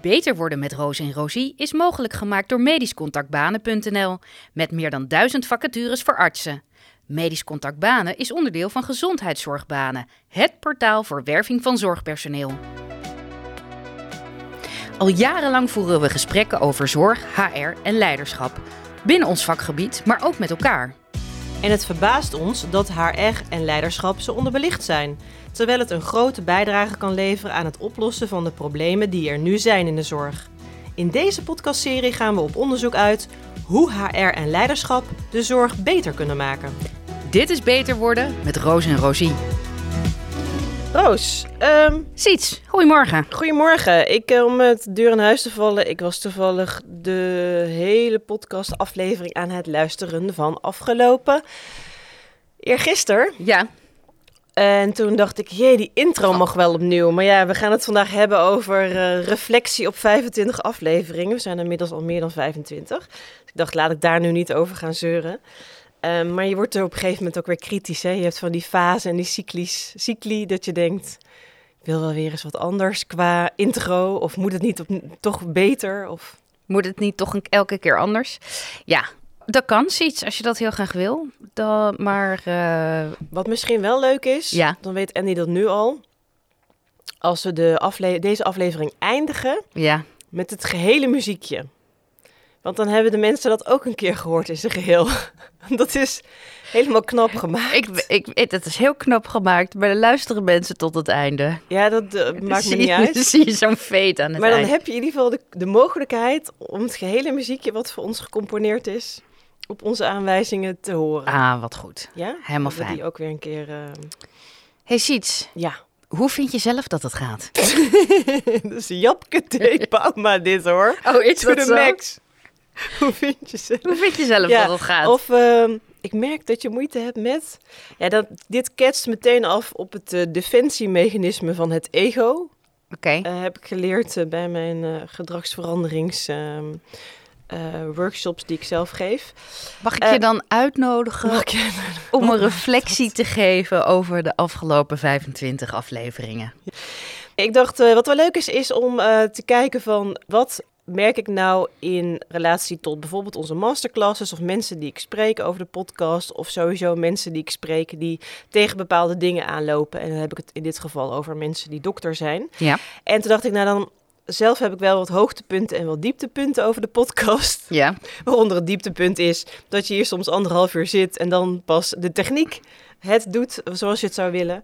Beter worden met Roos en Rosie is mogelijk gemaakt door medischcontactbanen.nl met meer dan duizend vacatures voor artsen. Medisch Contact Banen is onderdeel van Gezondheidszorgbanen, het portaal voor werving van zorgpersoneel. Al jarenlang voeren we gesprekken over zorg, HR en leiderschap. Binnen ons vakgebied, maar ook met elkaar. En het verbaast ons dat HR en leiderschap zo onderbelicht zijn, terwijl het een grote bijdrage kan leveren aan het oplossen van de problemen die er nu zijn in de zorg. In deze podcastserie gaan we op onderzoek uit hoe HR en leiderschap de zorg beter kunnen maken. Dit is Beter Worden met Roos en Rosie. Roos, um, Siets, goedemorgen. Goedemorgen. Ik, eh, om het deur in huis te vallen, ik was toevallig de hele podcastaflevering aan het luisteren van afgelopen eergisteren. Ja. En toen dacht ik, jee, die intro mag wel opnieuw. Maar ja, we gaan het vandaag hebben over uh, reflectie op 25 afleveringen. We zijn inmiddels al meer dan 25. Dus ik dacht, laat ik daar nu niet over gaan zeuren. Um, maar je wordt er op een gegeven moment ook weer kritisch. Hè? Je hebt van die fase en die cyclies, cycli dat je denkt... ik wil wel weer eens wat anders qua intro. Of moet het niet op, toch beter? Of... Moet het niet toch een, elke keer anders? Ja, dat kan iets als je dat heel graag wil. Dan, maar, uh... Wat misschien wel leuk is, ja. dan weet Andy dat nu al. Als we de afle deze aflevering eindigen ja. met het gehele muziekje. Want dan hebben de mensen dat ook een keer gehoord in zijn geheel. dat is helemaal knap gemaakt. Ik, ik, het is heel knap gemaakt, maar dan luisteren mensen tot het einde. Ja, dat uh, maakt me niet uit. Dan zie je zo'n feet aan het Maar dan eind. heb je in ieder geval de, de mogelijkheid om het gehele muziekje wat voor ons gecomponeerd is, op onze aanwijzingen te horen. Ah, wat goed. Ja? Helemaal dat fijn. die ook weer een keer... Uh... Hey Siets, Ja. hoe vind je zelf dat het gaat? dat is Japke T. Bauma dit hoor. Oh, is To the max. Hoe vind je ze? Hoe vind je zelf Ja, dat het gaat? Of uh, ik merk dat je moeite hebt met. Ja, dat, dit ketst meteen af op het uh, defensiemechanisme van het ego. Oké. Okay. Uh, heb ik geleerd bij mijn uh, gedragsveranderings. ehm, workshops die ik zelf geef. Mag ik je dan uitnodigen je om een reflectie te geven over de afgelopen 25 afleveringen? Ik dacht, wat wel leuk is, is om te kijken van wat merk ik nou in relatie tot bijvoorbeeld onze masterclasses of mensen die ik spreek over de podcast of sowieso mensen die ik spreek die tegen bepaalde dingen aanlopen. En dan heb ik het in dit geval over mensen die dokter zijn. Ja. En toen dacht ik, nou dan zelf heb ik wel wat hoogtepunten en wat dieptepunten over de podcast. Ja. Waaronder het dieptepunt is dat je hier soms anderhalf uur zit en dan pas de techniek het doet zoals je het zou willen.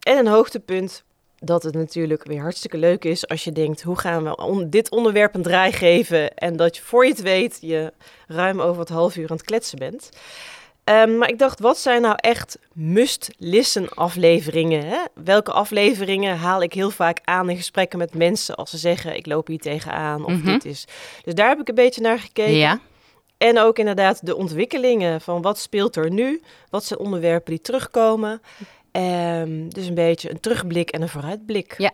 En een hoogtepunt dat het natuurlijk weer hartstikke leuk is als je denkt, hoe gaan we on dit onderwerp een draai geven? En dat je voor je het weet, je ruim over het half uur aan het kletsen bent. Um, maar ik dacht, wat zijn nou echt must-listen afleveringen? Hè? Welke afleveringen haal ik heel vaak aan in gesprekken met mensen als ze zeggen, ik loop hier tegenaan of Mhm. dit is. Dus daar heb ik een beetje naar gekeken. Ja. En ook inderdaad de ontwikkelingen van wat speelt er nu? Wat zijn onderwerpen die terugkomen? Um, dus een beetje een terugblik en een vooruitblik. Ja.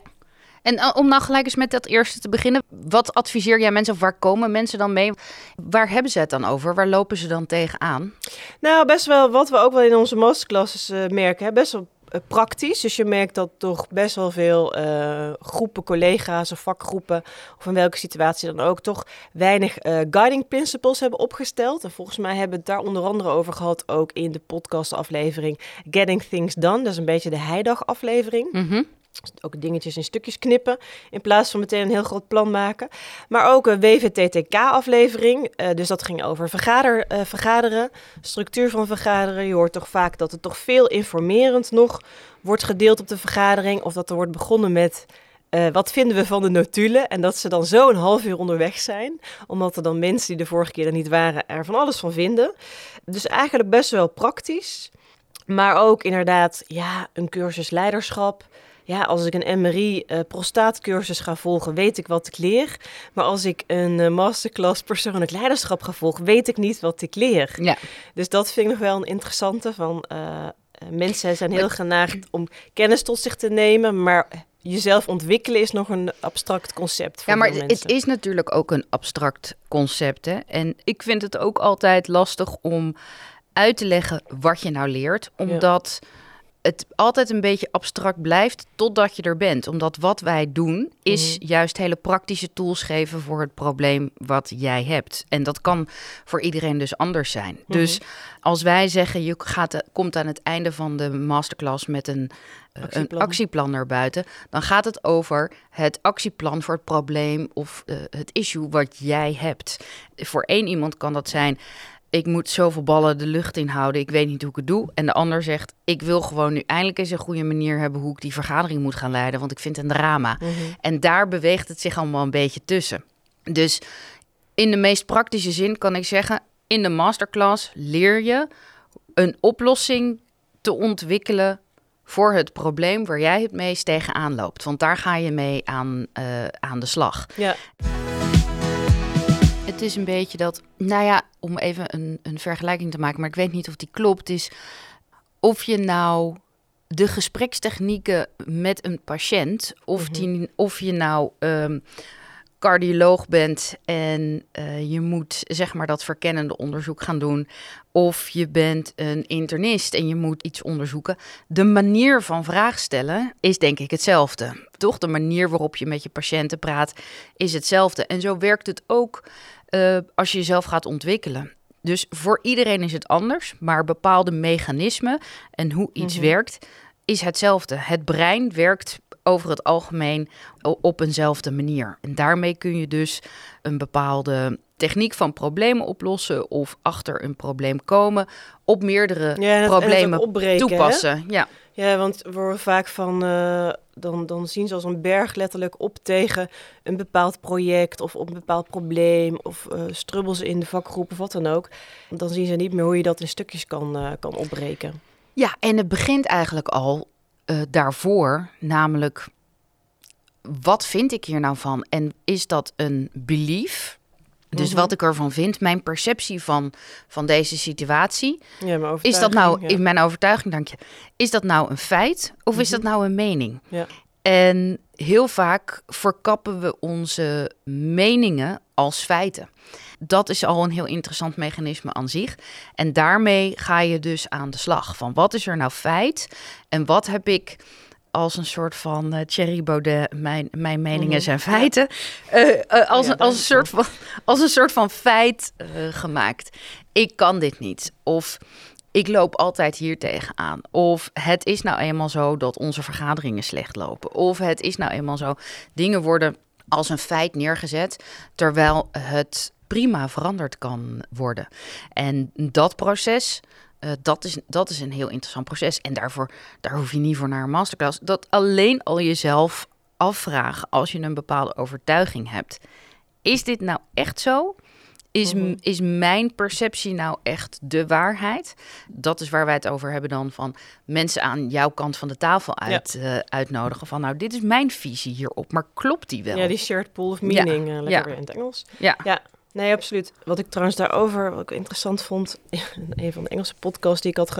En uh, om nou gelijk eens met dat eerste te beginnen. Wat adviseer jij mensen of waar komen mensen dan mee? Waar hebben ze het dan over? Waar lopen ze dan tegenaan? Nou, best wel wat we ook wel in onze masterclasses uh, merken. Hè? Best wel praktisch. Dus je merkt dat toch best wel veel uh, groepen, collega's of vakgroepen, of in welke situatie dan ook, toch weinig uh, guiding principles hebben opgesteld. En volgens mij hebben we het daar onder andere over gehad, ook in de podcastaflevering Getting Things Done. Dat is een beetje de heidag aflevering. Mm. Ook dingetjes in stukjes knippen, in plaats van meteen een heel groot plan maken. Maar ook een WVTTK-aflevering, uh, dus dat ging over vergader, uh, vergaderen, structuur van vergaderen. Je hoort toch vaak dat er toch veel informerend nog wordt gedeeld op de vergadering. Of dat er wordt begonnen met uh, wat vinden we van de notulen? En dat ze dan zo een half uur onderweg zijn, omdat er dan mensen die de vorige keer er niet waren, er van alles van vinden. Dus eigenlijk best wel praktisch. Maar ook inderdaad, ja, een cursus leiderschap. Ja, als ik een MRI uh, prostaatcursus ga volgen, weet ik wat ik leer. Maar als ik een uh, masterclass persoonlijk leiderschap ga volgen, weet ik niet wat ik leer. Ja. Dus dat vind ik nog wel een interessante. Van, uh, mensen zijn heel geneigd om kennis tot zich te nemen, maar jezelf ontwikkelen is nog een abstract concept. Voor ja, maar het is natuurlijk ook een abstract concept. Hè? En ik vind het ook altijd lastig om uit te leggen wat je nou leert, omdat. Ja het altijd een beetje abstract blijft totdat je er bent. Omdat wat wij doen is Mhm. juist hele praktische tools geven voor het probleem wat jij hebt. En dat kan voor iedereen dus anders zijn. Dus als wij zeggen je gaat, komt aan het einde van de masterclass met een, eh, een Actieplan. actieplan naar buiten, dan gaat het over het actieplan voor het probleem of eh, het issue wat jij hebt. Voor één iemand kan dat zijn ik moet zoveel ballen de lucht inhouden. Ik weet niet hoe ik het doe. En de ander zegt, ik wil gewoon nu eindelijk eens een goede manier hebben hoe ik die vergadering moet gaan leiden, want ik vind het een drama. Mhm. En daar beweegt het zich allemaal een beetje tussen. Dus in de meest praktische zin kan ik zeggen, in de masterclass leer je een oplossing te ontwikkelen voor het probleem waar jij het meest tegenaan loopt. Want daar ga je mee aan, eh, aan de slag. Ja, Het is een beetje dat, nou ja, om even een, een vergelijking te maken, maar ik weet niet of die klopt, is of je nou de gesprekstechnieken met een patiënt, of, Mhm. die, of je nou ehm, cardioloog bent en eh, je moet zeg maar dat verkennende onderzoek gaan doen, of je bent een internist en je moet iets onderzoeken. De manier van vraag stellen is denk ik hetzelfde. Toch? De manier waarop je met je patiënten praat is hetzelfde. En zo werkt het ook eh, als je jezelf gaat ontwikkelen. Dus voor iedereen is het anders, maar bepaalde mechanismen en hoe iets Mhm. werkt is hetzelfde. Het brein werkt over het algemeen op eenzelfde manier. En daarmee kun je dus een bepaalde techniek van problemen oplossen of achter een probleem komen op meerdere ja problemen hè? toepassen. Ja. Ja, want we horen vaak van, eh, dan, dan zien ze als een berg letterlijk op tegen een bepaald project of op een bepaald probleem of eh strubbels in de vakgroep of wat dan ook. Dan zien ze niet meer hoe je dat in stukjes kan, eh, kan opbreken. Ja, en het begint eigenlijk al eh, daarvoor, namelijk wat vind ik hier nou van? En is dat een belief? Dus Mhm. wat ik ervan vind, mijn perceptie van, van deze situatie. Ja, Is dat nou, ja. in mijn overtuiging, dank je, is dat nou een feit of is dat nou een mening? Ja. En heel vaak verkappen we onze meningen als feiten. Dat is al een heel interessant mechanisme aan zich. En daarmee ga je dus aan de slag. Van wat is er nou feit en wat heb ik als een soort van eh, Thierry Baudet, mijn, mijn meningen Mhm. zijn feiten, eh, eh, als, Ja, als, een soort van, als een soort van feit gemaakt. Ik kan dit niet. Of ik loop altijd hier tegenaan. Of het is nou eenmaal zo dat onze vergaderingen slecht lopen. Of het is nou eenmaal zo. Dingen worden als een feit neergezet, terwijl het prima veranderd kan worden. En dat proces, eh, dat, is, dat is een heel interessant proces. En daarvoor, daar hoef je niet voor naar een masterclass. Dat alleen al jezelf afvragen als je een bepaalde overtuiging hebt. Is dit nou echt zo? Is, Mhm. is mijn perceptie nou echt de waarheid? Dat is waar wij het over hebben dan van mensen aan jouw kant van de tafel uit, eh, uitnodigen. Van nou, dit is mijn visie hierop, maar klopt die wel? Ja, die shared pool of Ja, meaning, eh, lekker ja. weer in het Engels. Ja. ja. Nee, absoluut. Wat ik trouwens daarover, wat ik interessant vond, in een van de Engelse podcasts die ik had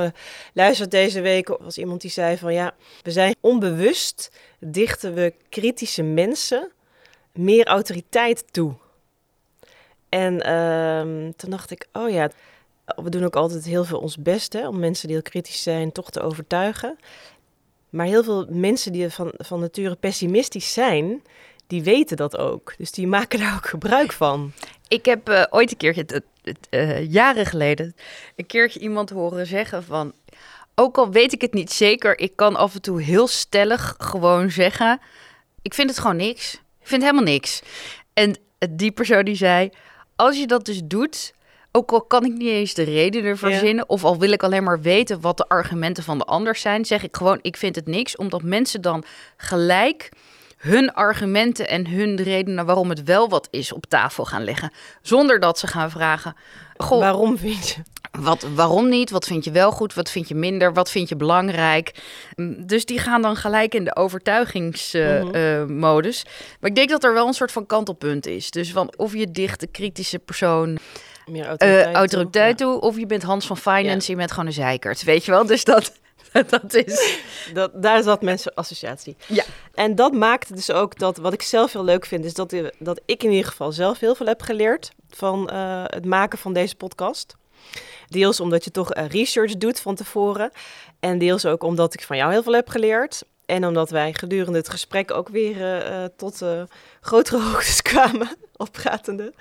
geluisterd deze week, was iemand die zei van ja, we zijn onbewust, dichten we kritische mensen meer autoriteit toe. En ehm, toen dacht ik, oh ja, we doen ook altijd heel veel ons best hè, om mensen die heel kritisch zijn toch te overtuigen. Maar heel veel mensen die van, van nature pessimistisch zijn, die weten dat ook. Dus die maken daar ook gebruik van. Ik heb eh, ooit een keertje, het, het, eh, jaren geleden, een keertje iemand horen zeggen van... Ook al weet ik het niet zeker, ik kan af en toe heel stellig gewoon zeggen... Ik vind het gewoon niks. Ik vind helemaal niks. En die persoon die zei, als je dat dus doet... Ook al kan ik niet eens de reden ervoor Ja. verzinnen... of al wil ik alleen maar weten wat de argumenten van de ander zijn... zeg ik gewoon, ik vind het niks. Omdat mensen dan gelijk hun argumenten en hun redenen waarom het wel wat is op tafel gaan leggen. Zonder dat ze gaan vragen: Goh, Waarom vind je? wat, waarom niet? Wat vind je wel goed? Wat vind je minder? Wat vind je belangrijk? Mm, Dus die gaan dan gelijk in de overtuigingsmodus. Mhm. maar ik denk dat er wel een soort van kantelpunt is. Dus van of je dicht de kritische persoon Meer autoriteit. autoriteit toe. toe, of je bent Hans van Finance, je bent gewoon een zeikert. Weet je wel? Dus dat, dat is. Dat, daar zat mensen associatie. Ja. En dat maakt dus ook dat, wat ik zelf heel leuk vind, is dat, dat ik in ieder geval zelf heel veel heb geleerd van eh, het maken van deze podcast. Deels omdat je toch research doet van tevoren. En deels ook omdat ik van jou heel veel heb geleerd. En omdat wij gedurende het gesprek ook weer uh, tot grotere hoogtes kwamen, oppratende.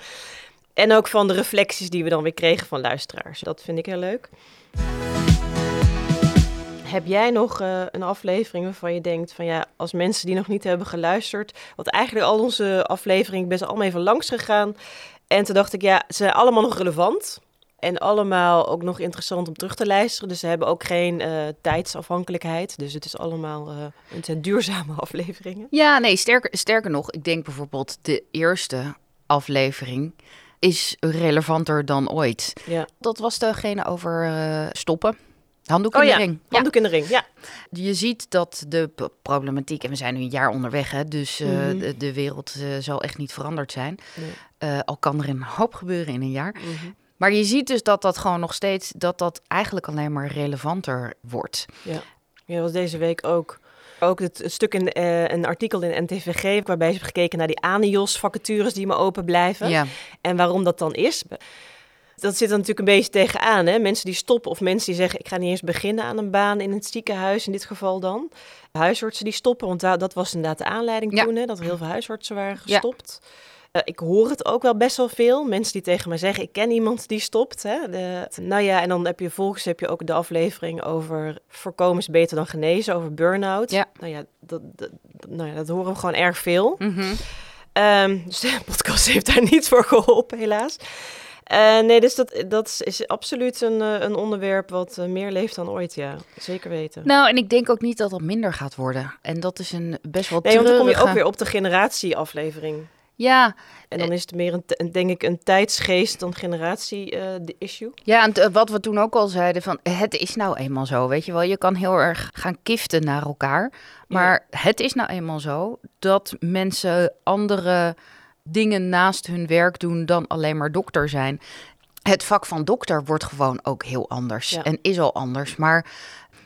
En ook van de reflecties die we dan weer kregen van luisteraars. Dat vind ik heel leuk. Heb jij nog uh, een aflevering waarvan je denkt van ja, als mensen die nog niet hebben geluisterd, want eigenlijk al onze afleveringen best allemaal even langs gegaan. En toen dacht ik ja, ze zijn allemaal nog relevant. En allemaal ook nog interessant om terug te luisteren. Dus ze hebben ook geen uh, tijdsafhankelijkheid. Dus het is allemaal uh, het zijn duurzame afleveringen. Ja, nee, sterker, sterker nog, ik denk bijvoorbeeld de eerste aflevering is relevanter dan ooit. Ja. Dat was degene over uh, stoppen. Handdoek in oh, de ja. ring. Handdoek in de ring, ja. Je ziet dat de problematiek, en we zijn nu een jaar onderweg, hè, dus uh, mm -hmm. de, de, wereld uh, zal echt niet veranderd zijn. Nee. Uh, al kan er een hoop gebeuren in een jaar. Mm -hmm. Maar je ziet dus dat dat gewoon nog steeds, dat dat eigenlijk alleen maar relevanter wordt. Ja, ja dat was deze week ook. Ook het stuk in uh, een artikel in NTVG, waarbij ze hebben gekeken naar die ANIOS-vacatures die maar open blijven. Ja. En waarom dat dan is. Dat zit er natuurlijk een beetje tegenaan. Hè? Mensen die stoppen of mensen die zeggen... ik ga niet eens beginnen aan een baan in het ziekenhuis, in dit geval dan. Huisartsen die stoppen, want dat was inderdaad de aanleiding ja. toen... Hè, dat er heel veel huisartsen waren gestopt. Ja. Uh, ik hoor het ook wel best wel veel. Mensen die tegen mij zeggen, ik ken iemand die stopt. Hè? De, nou ja, en dan heb je vervolgens heb je ook de aflevering over voorkomen is beter dan genezen, over burn-out. Ja. Nou ja, dat, dat, nou ja, dat horen we gewoon erg veel. Mm -hmm. um, dus de podcast heeft daar niet voor geholpen, helaas. Uh, nee, dus dat, dat is absoluut een, uh, een onderwerp wat uh, meer leeft dan ooit, ja. Zeker weten. Nou, en ik denk ook niet dat dat minder gaat worden. En dat is een best wel Nee, want dan kom je ook weer op de generatieaflevering. Ja, En dan is het meer een, denk ik, een tijdsgeest dan generatie-issue. Ja, en wat we toen ook al zeiden, van het is nou eenmaal zo, weet je wel. Je kan heel erg gaan kiften naar elkaar. Maar het is nou eenmaal zo dat mensen andere dingen naast hun werk doen dan alleen maar dokter zijn. Het vak van dokter wordt gewoon ook heel anders Ja. en is al anders. Maar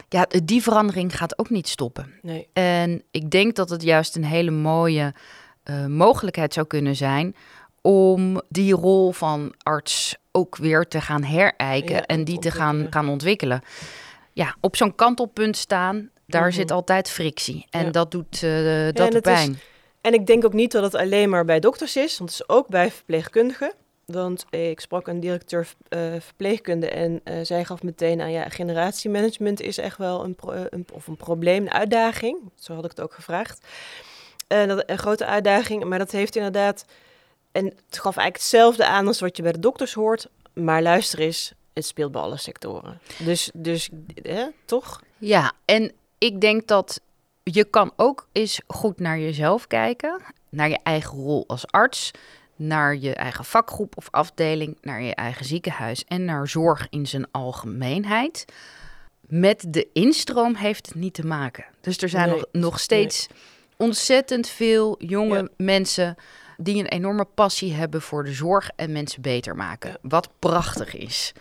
ja, die verandering gaat ook niet stoppen. Nee. En ik denk dat het juist een hele mooie eh, mogelijkheid zou kunnen zijn om die rol van arts ook weer te gaan herijken Ja, en die te gaan, ontwikkelen. gaan ontwikkelen. Ja, op zo'n kantelpunt staan, daar Mhm. zit altijd frictie. En Ja. dat doet, eh dat doet is- pijn. En ik denk ook niet dat het alleen maar bij dokters is, want het is ook bij verpleegkundigen. Want ik sprak een directeur eh, verpleegkunde en eh, zij gaf meteen aan, ja, generatiemanagement is echt wel een, eh, een, of een probleem, een uitdaging. Zo had ik het ook gevraagd. Eh, dat, een grote uitdaging, maar dat heeft inderdaad, en het gaf eigenlijk hetzelfde aan als wat je bij de dokters hoort. Maar luister eens, het speelt bij alle sectoren. Dus, dus toch? Ja, en ik denk dat je kan ook eens goed naar jezelf kijken, naar je eigen rol als arts, naar je eigen vakgroep of afdeling, naar je eigen ziekenhuis en naar zorg in zijn algemeenheid. Met de instroom heeft het niet te maken. Dus er zijn Nee, nog, nog steeds ontzettend veel jonge Ja. mensen die een enorme passie hebben voor de zorg en mensen beter maken. Ja. Wat prachtig is.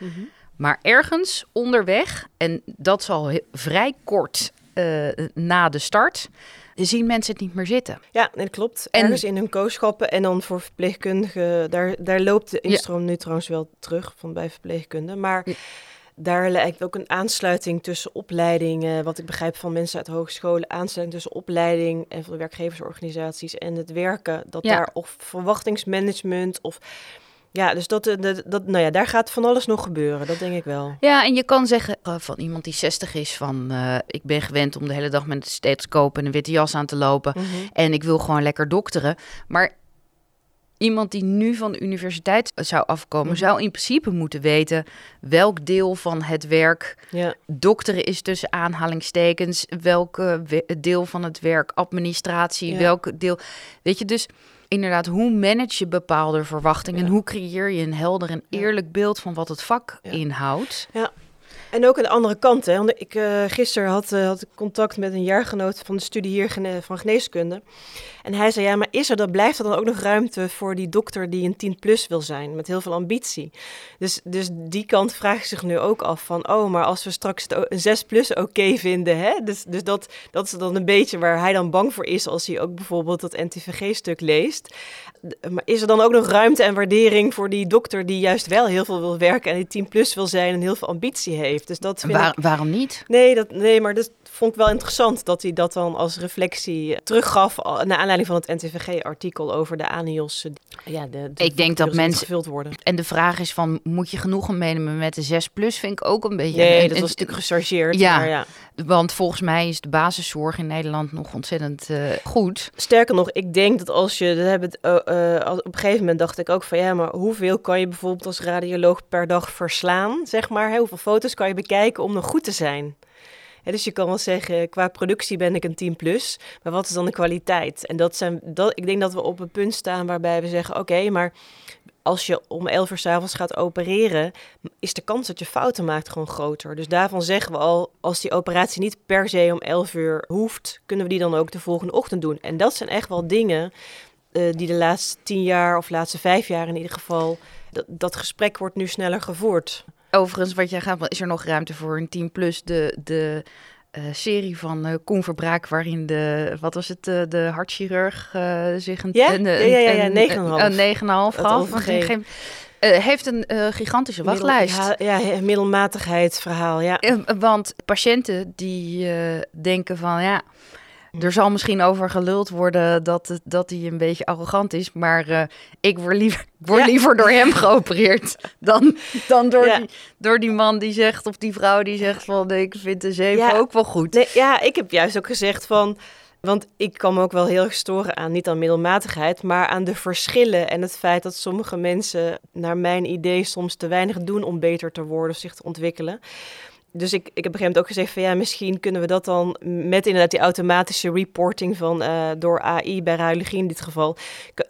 Maar ergens onderweg, en dat zal vrij kort eh, na de start, zien mensen het niet meer zitten. Ja, dat klopt. En- Ergens in hun kooschappen en dan voor verpleegkundigen, daar, daar loopt de instroom nu trouwens wel terug van bij verpleegkundigen. Maar Ja. daar lijkt ook een aansluiting tussen opleiding, eh, wat ik begrijp van mensen uit hogescholen, aansluiting tussen opleiding en van de werkgeversorganisaties en het werken, dat Ja. daar of verwachtingsmanagement of ja, dus dat, eh, dat, dat, nou ja, daar gaat van alles nog gebeuren, dat denk ik wel. Ja, en je kan zeggen eh, van iemand die 60 is van eh, ik ben gewend om de hele dag met een stethoscoop en een witte jas aan te lopen en ik wil gewoon lekker dokteren. Maar iemand die nu van de universiteit zou afkomen, Mhm. zou in principe moeten weten welk deel van het werk Ja, dokteren is tussen aanhalingstekens, welke we- deel van het werk administratie, Ja. welke deel. Weet je, dus inderdaad, hoe manage je bepaalde verwachtingen? Ja. Hoe creëer je een helder en eerlijk beeld van wat het vak Ja. En ook aan de andere kant, hè. Ik, uh, gisteren had, uh, had ik contact met een jaargenoot van de studie hier van geneeskunde. En hij zei, ja, maar is er dan, blijft er dan ook nog ruimte voor die dokter die een 10 plus wil zijn, met heel veel ambitie? Dus, dus die kant vraagt zich nu ook af van, oh, maar als we straks een 6 plus oké vinden, hè? Dus, dus dat, dat is dan een beetje waar hij dan bang voor is als hij ook bijvoorbeeld dat NTVG-stuk leest. Maar is er dan ook nog ruimte en waardering voor die dokter die juist wel heel veel wil werken en die 10 plus wil zijn en heel veel ambitie heeft? Dus dat vind Waar, ik... Waarom niet? Nee, dat, nee, maar dat vond ik wel interessant dat hij dat dan als reflectie teruggaf naar aanleiding van het NTVG-artikel over de anios. Ja, de, de ik denk dat mensen gevuld worden. En de vraag is van, moet je genoegen meenemen met de 6 plus? Vind ik ook een beetje. Nee, en, dat was natuurlijk gechargeerd. Ja, maar ja, want volgens mij is de basiszorg in Nederland nog ontzettend uh, goed. Sterker nog, ik denk dat als je, dat hebben uh, uh, op een gegeven moment dacht ik ook van ja, maar hoeveel kan je bijvoorbeeld als radioloog per dag verslaan, zeg maar? Hè? Hoeveel foto's kan je bekijken om nog goed te zijn? Dus je kan wel zeggen, qua productie ben ik een 10 plus, maar wat is dan de kwaliteit? En dat zijn, dat, ik denk dat we op een punt staan waarbij we zeggen, oké, maar als je om 11 uur s'avonds gaat opereren, is de kans dat je fouten maakt gewoon groter. Dus daarvan zeggen we al, als die operatie niet per se om 11 uur hoeft, kunnen we die dan ook de volgende ochtend doen. En dat zijn echt wel dingen uh, die de laatste tien jaar of laatste vijf jaar in ieder geval, dat gesprek wordt nu sneller gevoerd. Overigens, wat jij gaat, is er nog ruimte voor een 10 plus de, de uh, serie van uh, Koen Verbraak, waarin de, wat was het, uh, de hartchirurg zich een... Ja, een, ja, ja, ja, ja 9,5. Een 9,5 gaf. Geen, heeft een gigantische wachtlijst. Middel, ja, ja, middelmatigheidsverhaal, ja. want patiënten die denken van, ja, er zal misschien over geluld worden dat, dat hij een beetje arrogant is. Maar uh, ik word, liever, word ja. liever door hem geopereerd dan, dan door, ja. die, door die man die zegt, of die vrouw die zegt van ik vind de ja. ook wel goed. Nee, ja, ik heb juist ook gezegd van. Want ik kan me ook wel heel erg storen aan, niet aan middelmatigheid, maar aan de verschillen en het feit dat sommige mensen, naar mijn idee, soms te weinig doen om beter te worden of zich te ontwikkelen dus ik, ik heb op een gegeven moment ook gezegd van ja, misschien kunnen we dat dan met inderdaad die automatische reporting van uh, door AI bij radiologie in dit geval,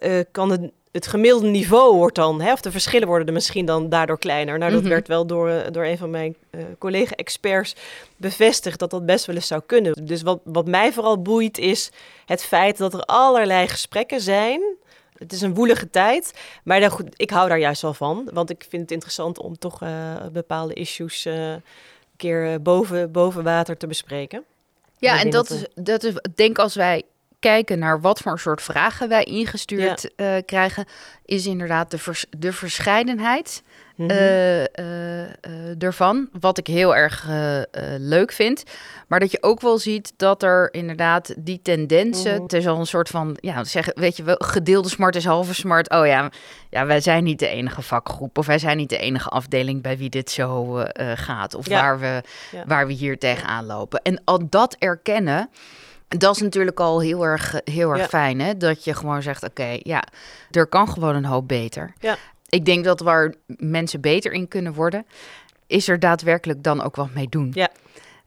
uh, kan het, het gemiddelde niveau wordt dan, hè, of de verschillen worden er misschien dan daardoor kleiner. Nou, dat mm -hmm. werd wel door, door een van mijn uh, collega-experts bevestigd dat dat best wel eens zou kunnen. Dus wat, wat mij vooral boeit is het feit dat er allerlei gesprekken zijn het is een woelige tijd, maar dan, ik hou daar juist wel van. Want ik vind het interessant om toch uh, bepaalde issues uh, keer boven, boven water te bespreken. Ja, en dat, is, dat is, denk als wij kijken naar wat voor soort vragen wij ingestuurd ja. uh, krijgen, is inderdaad de, vers, de verscheidenheid mm -hmm. uh, uh, ervan. Wat ik heel erg leuk vind. Maar dat je ook wel ziet dat er inderdaad die tendensen. Mm -hmm. Het is al een soort van. Ja, zeggen, weet je wel, gedeelde smart is halve smart. Oh ja, ja, wij zijn niet de enige vakgroep. Of wij zijn niet de enige afdeling bij wie dit zo gaat. Of ja. waar, we, ja. waar we hier tegenaan lopen. En al dat erkennen. Dat is natuurlijk al heel erg, heel erg ja. fijn, hè? Dat je gewoon zegt, oké, okay, ja, er kan gewoon een hoop beter. Ja. Ik denk dat waar mensen beter in kunnen worden, is er daadwerkelijk dan ook wat mee doen. Ja.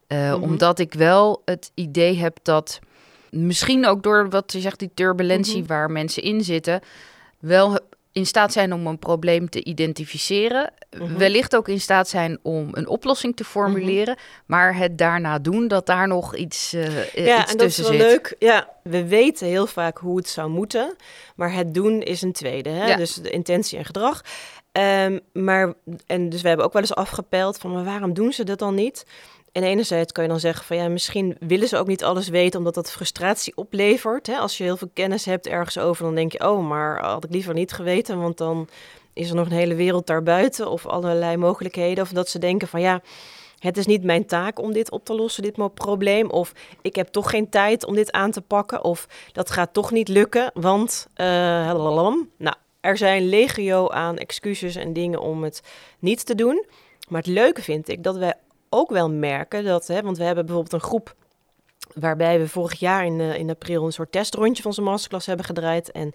Uh, mm -hmm. Omdat ik wel het idee heb dat, misschien ook door wat je zegt, die turbulentie mm -hmm. waar mensen in zitten, wel in staat zijn om een probleem te identificeren. -hmm. Wellicht ook in staat zijn om een oplossing te formuleren. -hmm. Maar het daarna doen, dat daar nog iets, uh, ja, iets en dat is wel zit. leuk. Ja, we weten heel vaak hoe het zou moeten. Maar het doen is een tweede. Hè? Ja. Dus de intentie en gedrag. Um, maar, en dus we hebben ook wel eens afgepeld van, maar waarom doen ze dat dan niet? En enerzijds kan je dan zeggen van ja, misschien willen ze ook niet alles weten, omdat dat frustratie oplevert. Hè? Als je heel veel kennis hebt ergens over, dan denk je, oh, maar had ik liever niet geweten, want dan is er nog een hele wereld daarbuiten of allerlei mogelijkheden. Of dat ze denken van ja, het is niet mijn taak om dit op te lossen, dit probleem. Of ik heb toch geen tijd om dit aan te pakken. Of dat gaat toch niet lukken, want uh, nou, er zijn legio aan excuses en dingen om het niet te doen. Maar het leuke vind ik dat wij ook wel merken dat, hè, want we hebben bijvoorbeeld een groep waarbij we vorig jaar in, uh, in april een soort testrondje van onze masterclass hebben gedraaid. En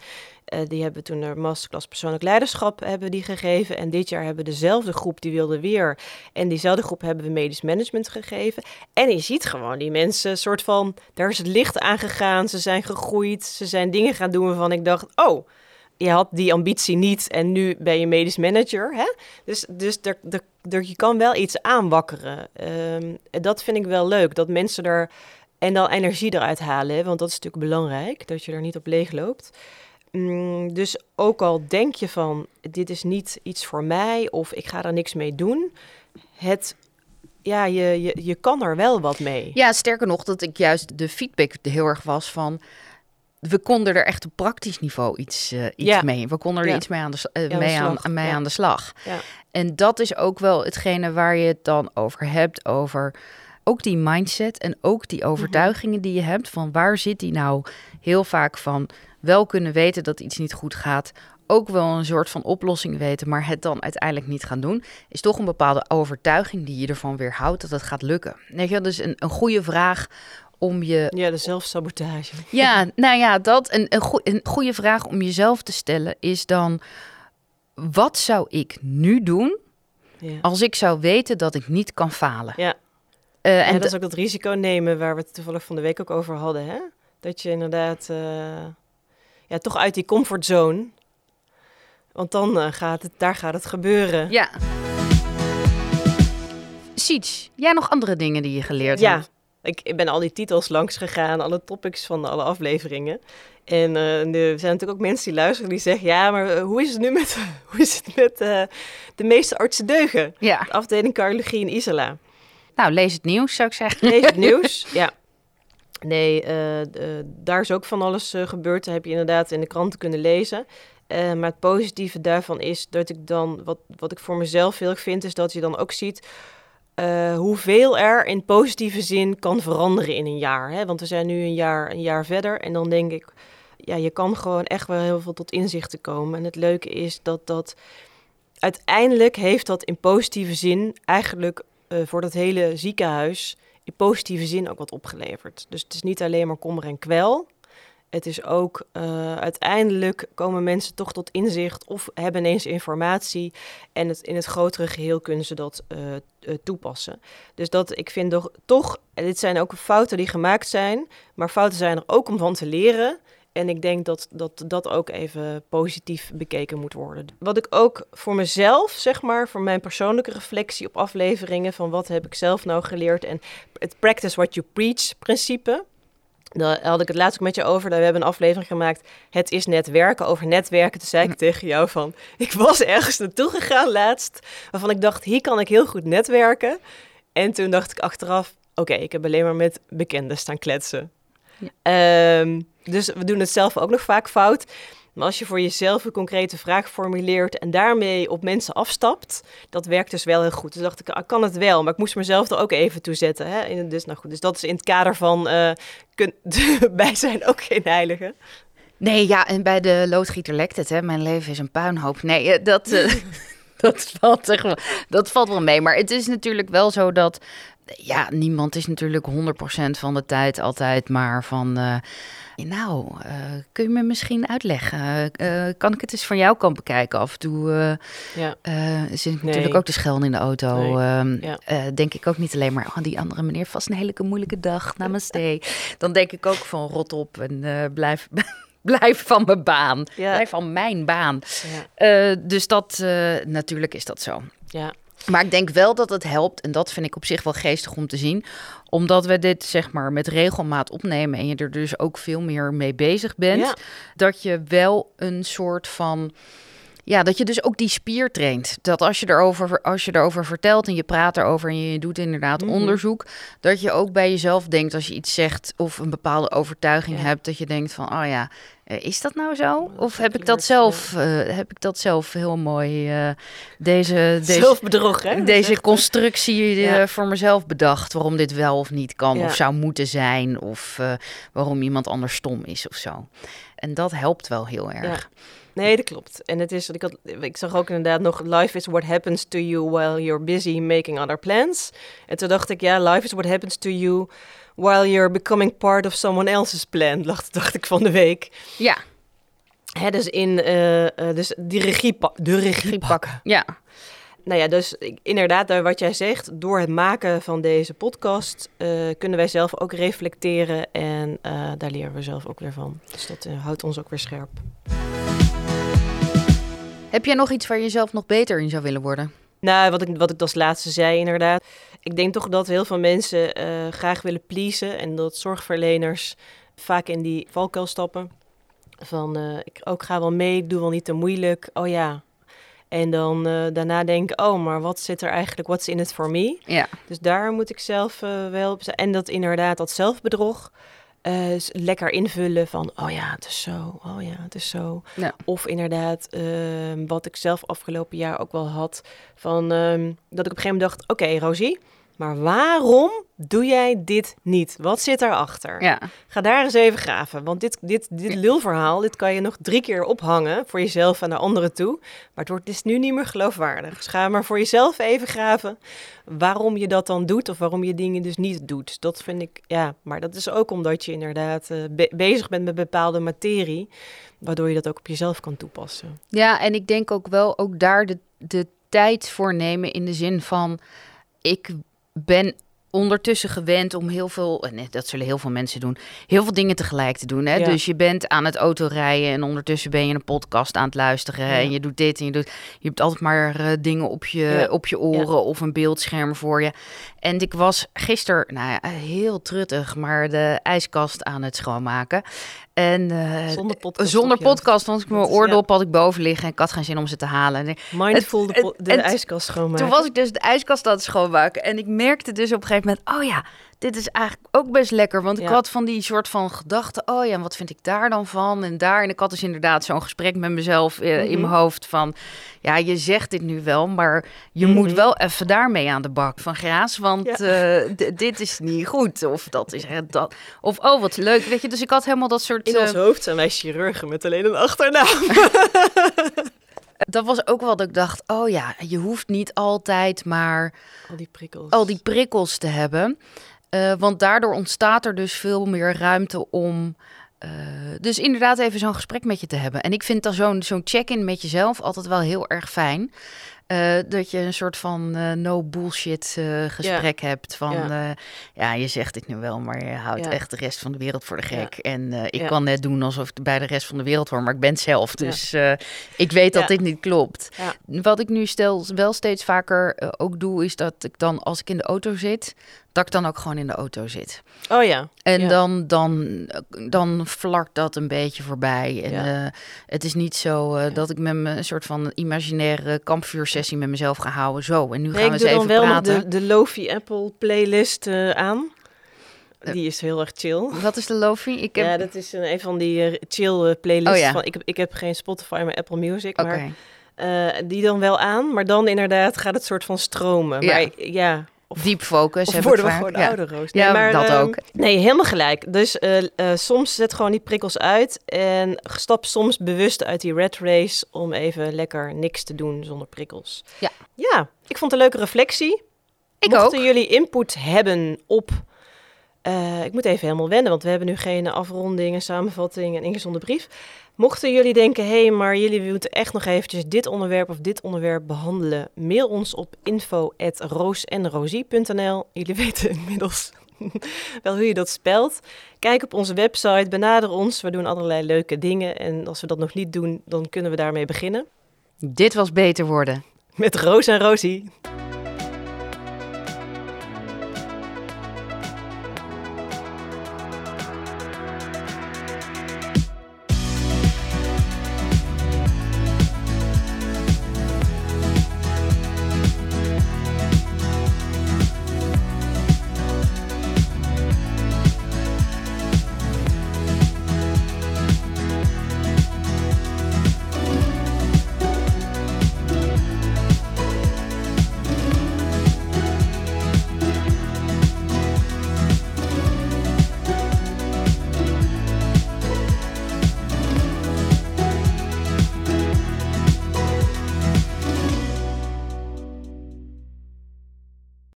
uh, die hebben toen de masterclass persoonlijk leiderschap hebben die gegeven. En dit jaar hebben we dezelfde groep, die wilde weer. En diezelfde groep hebben we medisch management gegeven. En je ziet gewoon die mensen soort van, daar is het licht aangegaan. Ze zijn gegroeid, ze zijn dingen gaan doen waarvan ik dacht, oh... je had die ambitie niet en nu ben je medisch manager. Hè? Dus, dus er, er, je kan wel iets aanwakkeren. Um, dat vind ik wel leuk, dat mensen er en dan energie eruit halen. Want dat is natuurlijk belangrijk, dat je er niet op leeg loopt. Mm, dus ook al denk je van, dit is niet iets voor mij of ik ga er niks mee doen. Het ja, je, je, je kan er wel wat mee. Ja, sterker nog, dat ik juist de feedback heel erg was van. We konden er echt op praktisch niveau iets, uh, iets ja. mee. We konden er iets mee aan de, uh, mee aan, mee aan de slag. En dat is ook wel hetgene waar je het dan over hebt. Over ook die mindset en ook die overtuigingen die je hebt. Van waar zit die nou heel vaak van wel kunnen weten dat iets niet goed gaat ook wel een soort van oplossing weten, maar het dan uiteindelijk niet gaan doen, is toch een bepaalde overtuiging die je ervan weerhoudt dat het gaat lukken. Je, dus een, een goede vraag om je. Ja, de zelfsabotage. Ja, nou ja, dat. Een, een, een goede vraag om jezelf te stellen is dan: wat zou ik nu doen ja. als ik zou weten dat ik niet kan falen? Ja. Uh, en dat is ook dat risico nemen waar we het toevallig van de week ook over hadden, hè? Dat je inderdaad. Uh, ja, toch uit die comfortzone want dan uh, gaat het, daar gaat het gebeuren. Ja. Siets, jij nog andere dingen die je geleerd ja. hebt? Ik, ik ben al die titels langs gegaan, alle topics van alle afleveringen. En uh, er zijn natuurlijk ook mensen die luisteren die zeggen: Ja, maar uh, hoe is het nu met, hoe is het met uh, de meeste artsen deugen? Ja. De afdeling cardiologie in Isala. Nou, lees het nieuws, zou ik zeggen. Lees het nieuws, ja. Nee, daar is ook van alles gebeurd. Dat heb je inderdaad in de kranten kunnen lezen. Maar het positieve daarvan is dat ik dan, wat, wat ik voor mezelf heel erg vind, is dat je dan ook ziet uh, hoeveel er in positieve zin kan veranderen in een jaar. Hè? Want we zijn nu een jaar, een jaar verder en dan denk ik, ja, je kan gewoon echt wel heel veel tot inzichten komen. En het leuke is dat dat uiteindelijk heeft dat in positieve zin eigenlijk uh, voor dat hele ziekenhuis in positieve zin ook wat opgeleverd. Dus het is niet alleen maar kommer en kwel. Het is ook uh, uiteindelijk komen mensen toch tot inzicht of hebben ineens informatie en het, in het grotere geheel kunnen ze dat uh, uh, toepassen. Dus dat ik vind toch, toch, dit zijn ook fouten die gemaakt zijn, maar fouten zijn er ook om van te leren. En ik denk dat, dat dat ook even positief bekeken moet worden. Wat ik ook voor mezelf, zeg maar, voor mijn persoonlijke reflectie op afleveringen van wat heb ik zelf nou geleerd en het practice what you preach principe. Daar had ik het laatst ook met je over. We hebben een aflevering gemaakt. Het is netwerken. Over netwerken. Toen zei ik tegen jou van. Ik was ergens naartoe gegaan laatst. Waarvan ik dacht, hier kan ik heel goed netwerken. En toen dacht ik achteraf. Oké, ik heb alleen maar met bekenden staan kletsen. Ja. Um, dus we doen het zelf ook nog vaak fout. Maar als je voor jezelf een concrete vraag formuleert en daarmee op mensen afstapt, dat werkt dus wel heel goed. Dus dacht ik, ik kan het wel, maar ik moest mezelf er ook even toe zetten. Hè? Dus, nou goed, dus dat is in het kader van uh, kun, wij zijn ook geen heiligen. Nee, ja, en bij de loodgieter lekt het, hè. Mijn leven is een puinhoop. Nee, eh, dat, uh, dat, valt dat valt wel mee. Maar het is natuurlijk wel zo dat, ja, niemand is natuurlijk 100% van de tijd altijd maar van... Uh, nou, uh, kun je me misschien uitleggen? Uh, kan ik het eens van jouw kant bekijken? Af en toe ja. zit ik natuurlijk ook te schelden in de auto. Nee. Ja. denk ik ook niet alleen maar, oh, die andere meneer vast een hele moeilijke dag, namaste. Dan denk ik ook van rot op en blijf... blijf van mijn baan. Ja. Blijf van mijn baan. Dus dat, natuurlijk is dat zo. Ja. Maar ik denk wel dat het helpt, en dat vind ik op zich wel geestig om te zien, omdat we dit zeg maar met regelmaat opnemen en je er dus ook veel meer mee bezig bent, dat je wel een soort van ja, dat je dus ook die spier traint. Dat als je erover, als je erover vertelt en je praat erover en je doet inderdaad mhm. onderzoek, dat je ook bij jezelf denkt als je iets zegt of een bepaalde overtuiging hebt, dat je denkt van, oh ja, eh, is dat nou zo? Of heb ik dat zelf, uh, heb ik dat zelf heel mooi, uh, deze, deze, Zelfbedrog, hè? deze constructie ja. voor mezelf bedacht, waarom dit wel of niet kan ja. of zou moeten zijn, of waarom iemand anders stom is of zo. En dat helpt wel heel erg. Nee, dat klopt. En het is, ik, had, ik zag ook inderdaad nog, life is what happens to you while you're busy making other plans. En toen dacht ik, ja, life is what happens to you while you're becoming part of someone else's plan, dacht, dacht ik van de week. Ja. Hè, dus, in, uh, uh, dus die regie, de regie pakken. Ja. Nou ja, dus inderdaad, wat jij zegt, door het maken van deze podcast uh, kunnen wij zelf ook reflecteren en daar leren we zelf ook weer van. Dus dat houdt ons ook weer scherp. Heb jij nog iets waar je zelf nog beter in zou willen worden? Nou, wat ik, wat ik als laatste zei inderdaad. Ik denk toch dat heel veel mensen uh, graag willen pleasen. En dat zorgverleners vaak in die valkuil stappen. Van, uh, ik ook ga wel mee, doe wel niet te moeilijk. Oh ja. En dan uh, daarna denken, oh, maar wat zit er eigenlijk, what's in it for me? Ja. Dus daar moet ik zelf wel op zijn. En dat inderdaad, dat zelfbedrog uh, lekker invullen van, oh ja, het is zo, oh ja, het is zo. Ja. Of inderdaad, uh, wat ik zelf afgelopen jaar ook wel had, van um, dat ik op een gegeven moment dacht, oké, okay, Rosie, maar waarom doe jij dit niet? Wat zit daarachter? Ja. Ga daar eens even graven. Want dit, dit, dit lulverhaal, dit kan je nog drie keer ophangen voor jezelf en naar anderen toe. Maar het wordt dus nu niet meer geloofwaardig. Dus ga maar voor jezelf even graven waarom je dat dan doet of waarom je dingen dus niet doet. Dat vind ik, ja, maar dat is ook omdat je inderdaad uh, be bezig bent met bepaalde materie, waardoor je dat ook op jezelf kan toepassen. Ja, en ik denk ook wel ook daar de, de tijd voor nemen in de zin van, ik ben ondertussen gewend om heel veel, nee, dat zullen heel veel mensen doen, heel veel dingen tegelijk te doen. Hè? Ja. Dus je bent aan het autorijden en ondertussen ben je een podcast aan het luisteren ja. en je doet dit en je doet, je hebt altijd maar uh, dingen op je, ja. op je oren of een beeldscherm voor je. En ik was gisteren, nou ja, heel truttig, maar de ijskast aan het schoonmaken. En uh, zonder podcast, zonder podcast want ik mijn oordop had ik boven liggen en ik had geen zin om ze te halen. En Mindful het, de, de ijskast schoonmaken. Toen was ik dus de ijskast aan het schoonmaken en ik merkte dus op een gegeven moment, oh ja, dit is eigenlijk ook best lekker. Want ik had van die soort van gedachten, oh ja, wat vind ik daar dan van en daar. En ik had dus inderdaad zo'n gesprek met mezelf uh, mm -hmm. in mijn hoofd van, ja, je zegt dit nu wel, maar je mm -hmm. moet wel even daarmee aan de bak van graas, want ja. uh, dit is niet goed. Of dat is dat. Of oh, wat leuk, weet je. Dus ik had helemaal dat soort... In ons hoofd zijn wij chirurgen met alleen een achternaam. dat was ook wel dat ik dacht, oh ja, je hoeft niet altijd maar al die prikkels, al die prikkels te hebben. Uh, want daardoor ontstaat er dus veel meer ruimte om. Uh, dus inderdaad even zo'n gesprek met je te hebben. En ik vind dan zo'n zo'n check-in met jezelf altijd wel heel erg fijn. Uh, dat je een soort van uh, no bullshit uh, gesprek ja. hebt. Van ja. ja. je zegt dit nu wel, maar je houdt ja. echt de rest van de wereld voor de gek. En ik kan net doen alsof ik bij de rest van de wereld hoor, maar ik ben het zelf. Dus ik weet dat dit niet klopt. Wat ik nu stel wel steeds vaker ook doe, is dat ik dan als ik in de auto zit, dat ik dan ook gewoon in de auto zit. Oh ja. En ja. Dan, dan, dan vlakt dat een beetje voorbij. En ja. uh, het is niet zo uh, ja. dat ik met me een soort van imaginaire kampvuursessie met mezelf ga houden. Zo, en nu nee, gaan we eens even wel praten. de, de Lofi Apple playlist uh, aan. Die is heel erg chill. Wat is de Lofi? Ik heb... Ja, dat is een, een van die chill playlists. Oh, ja. van, ik, heb, ik heb geen Spotify, maar Apple Music. Okay. Maar uh, die dan wel aan. Maar dan inderdaad gaat het soort van stromen. Ja. Maar ja, of, Deep focus of heb worden ik we gewoon ja. ouder, Roos? Nee, ja, maar, dat uh, ook. Nee, helemaal gelijk. Dus uh, uh, soms zet gewoon die prikkels uit en stap soms bewust uit die red race om even lekker niks te doen zonder prikkels. Ja. Ja, ik vond het een leuke reflectie. Ik Mochten ook. jullie input hebben op... Uh, ik moet even helemaal wennen, want we hebben nu geen afronding, een samenvatting en ingezonde brief. Mochten jullie denken, hé, hey, maar jullie moeten echt nog eventjes dit onderwerp of dit onderwerp behandelen, mail ons op info.roosenrosie.nl. Jullie weten inmiddels wel hoe je dat spelt. Kijk op onze website, benader ons. We doen allerlei leuke dingen en als we dat nog niet doen, dan kunnen we daarmee beginnen. Dit was Beter Worden. Met Roos en Rosie.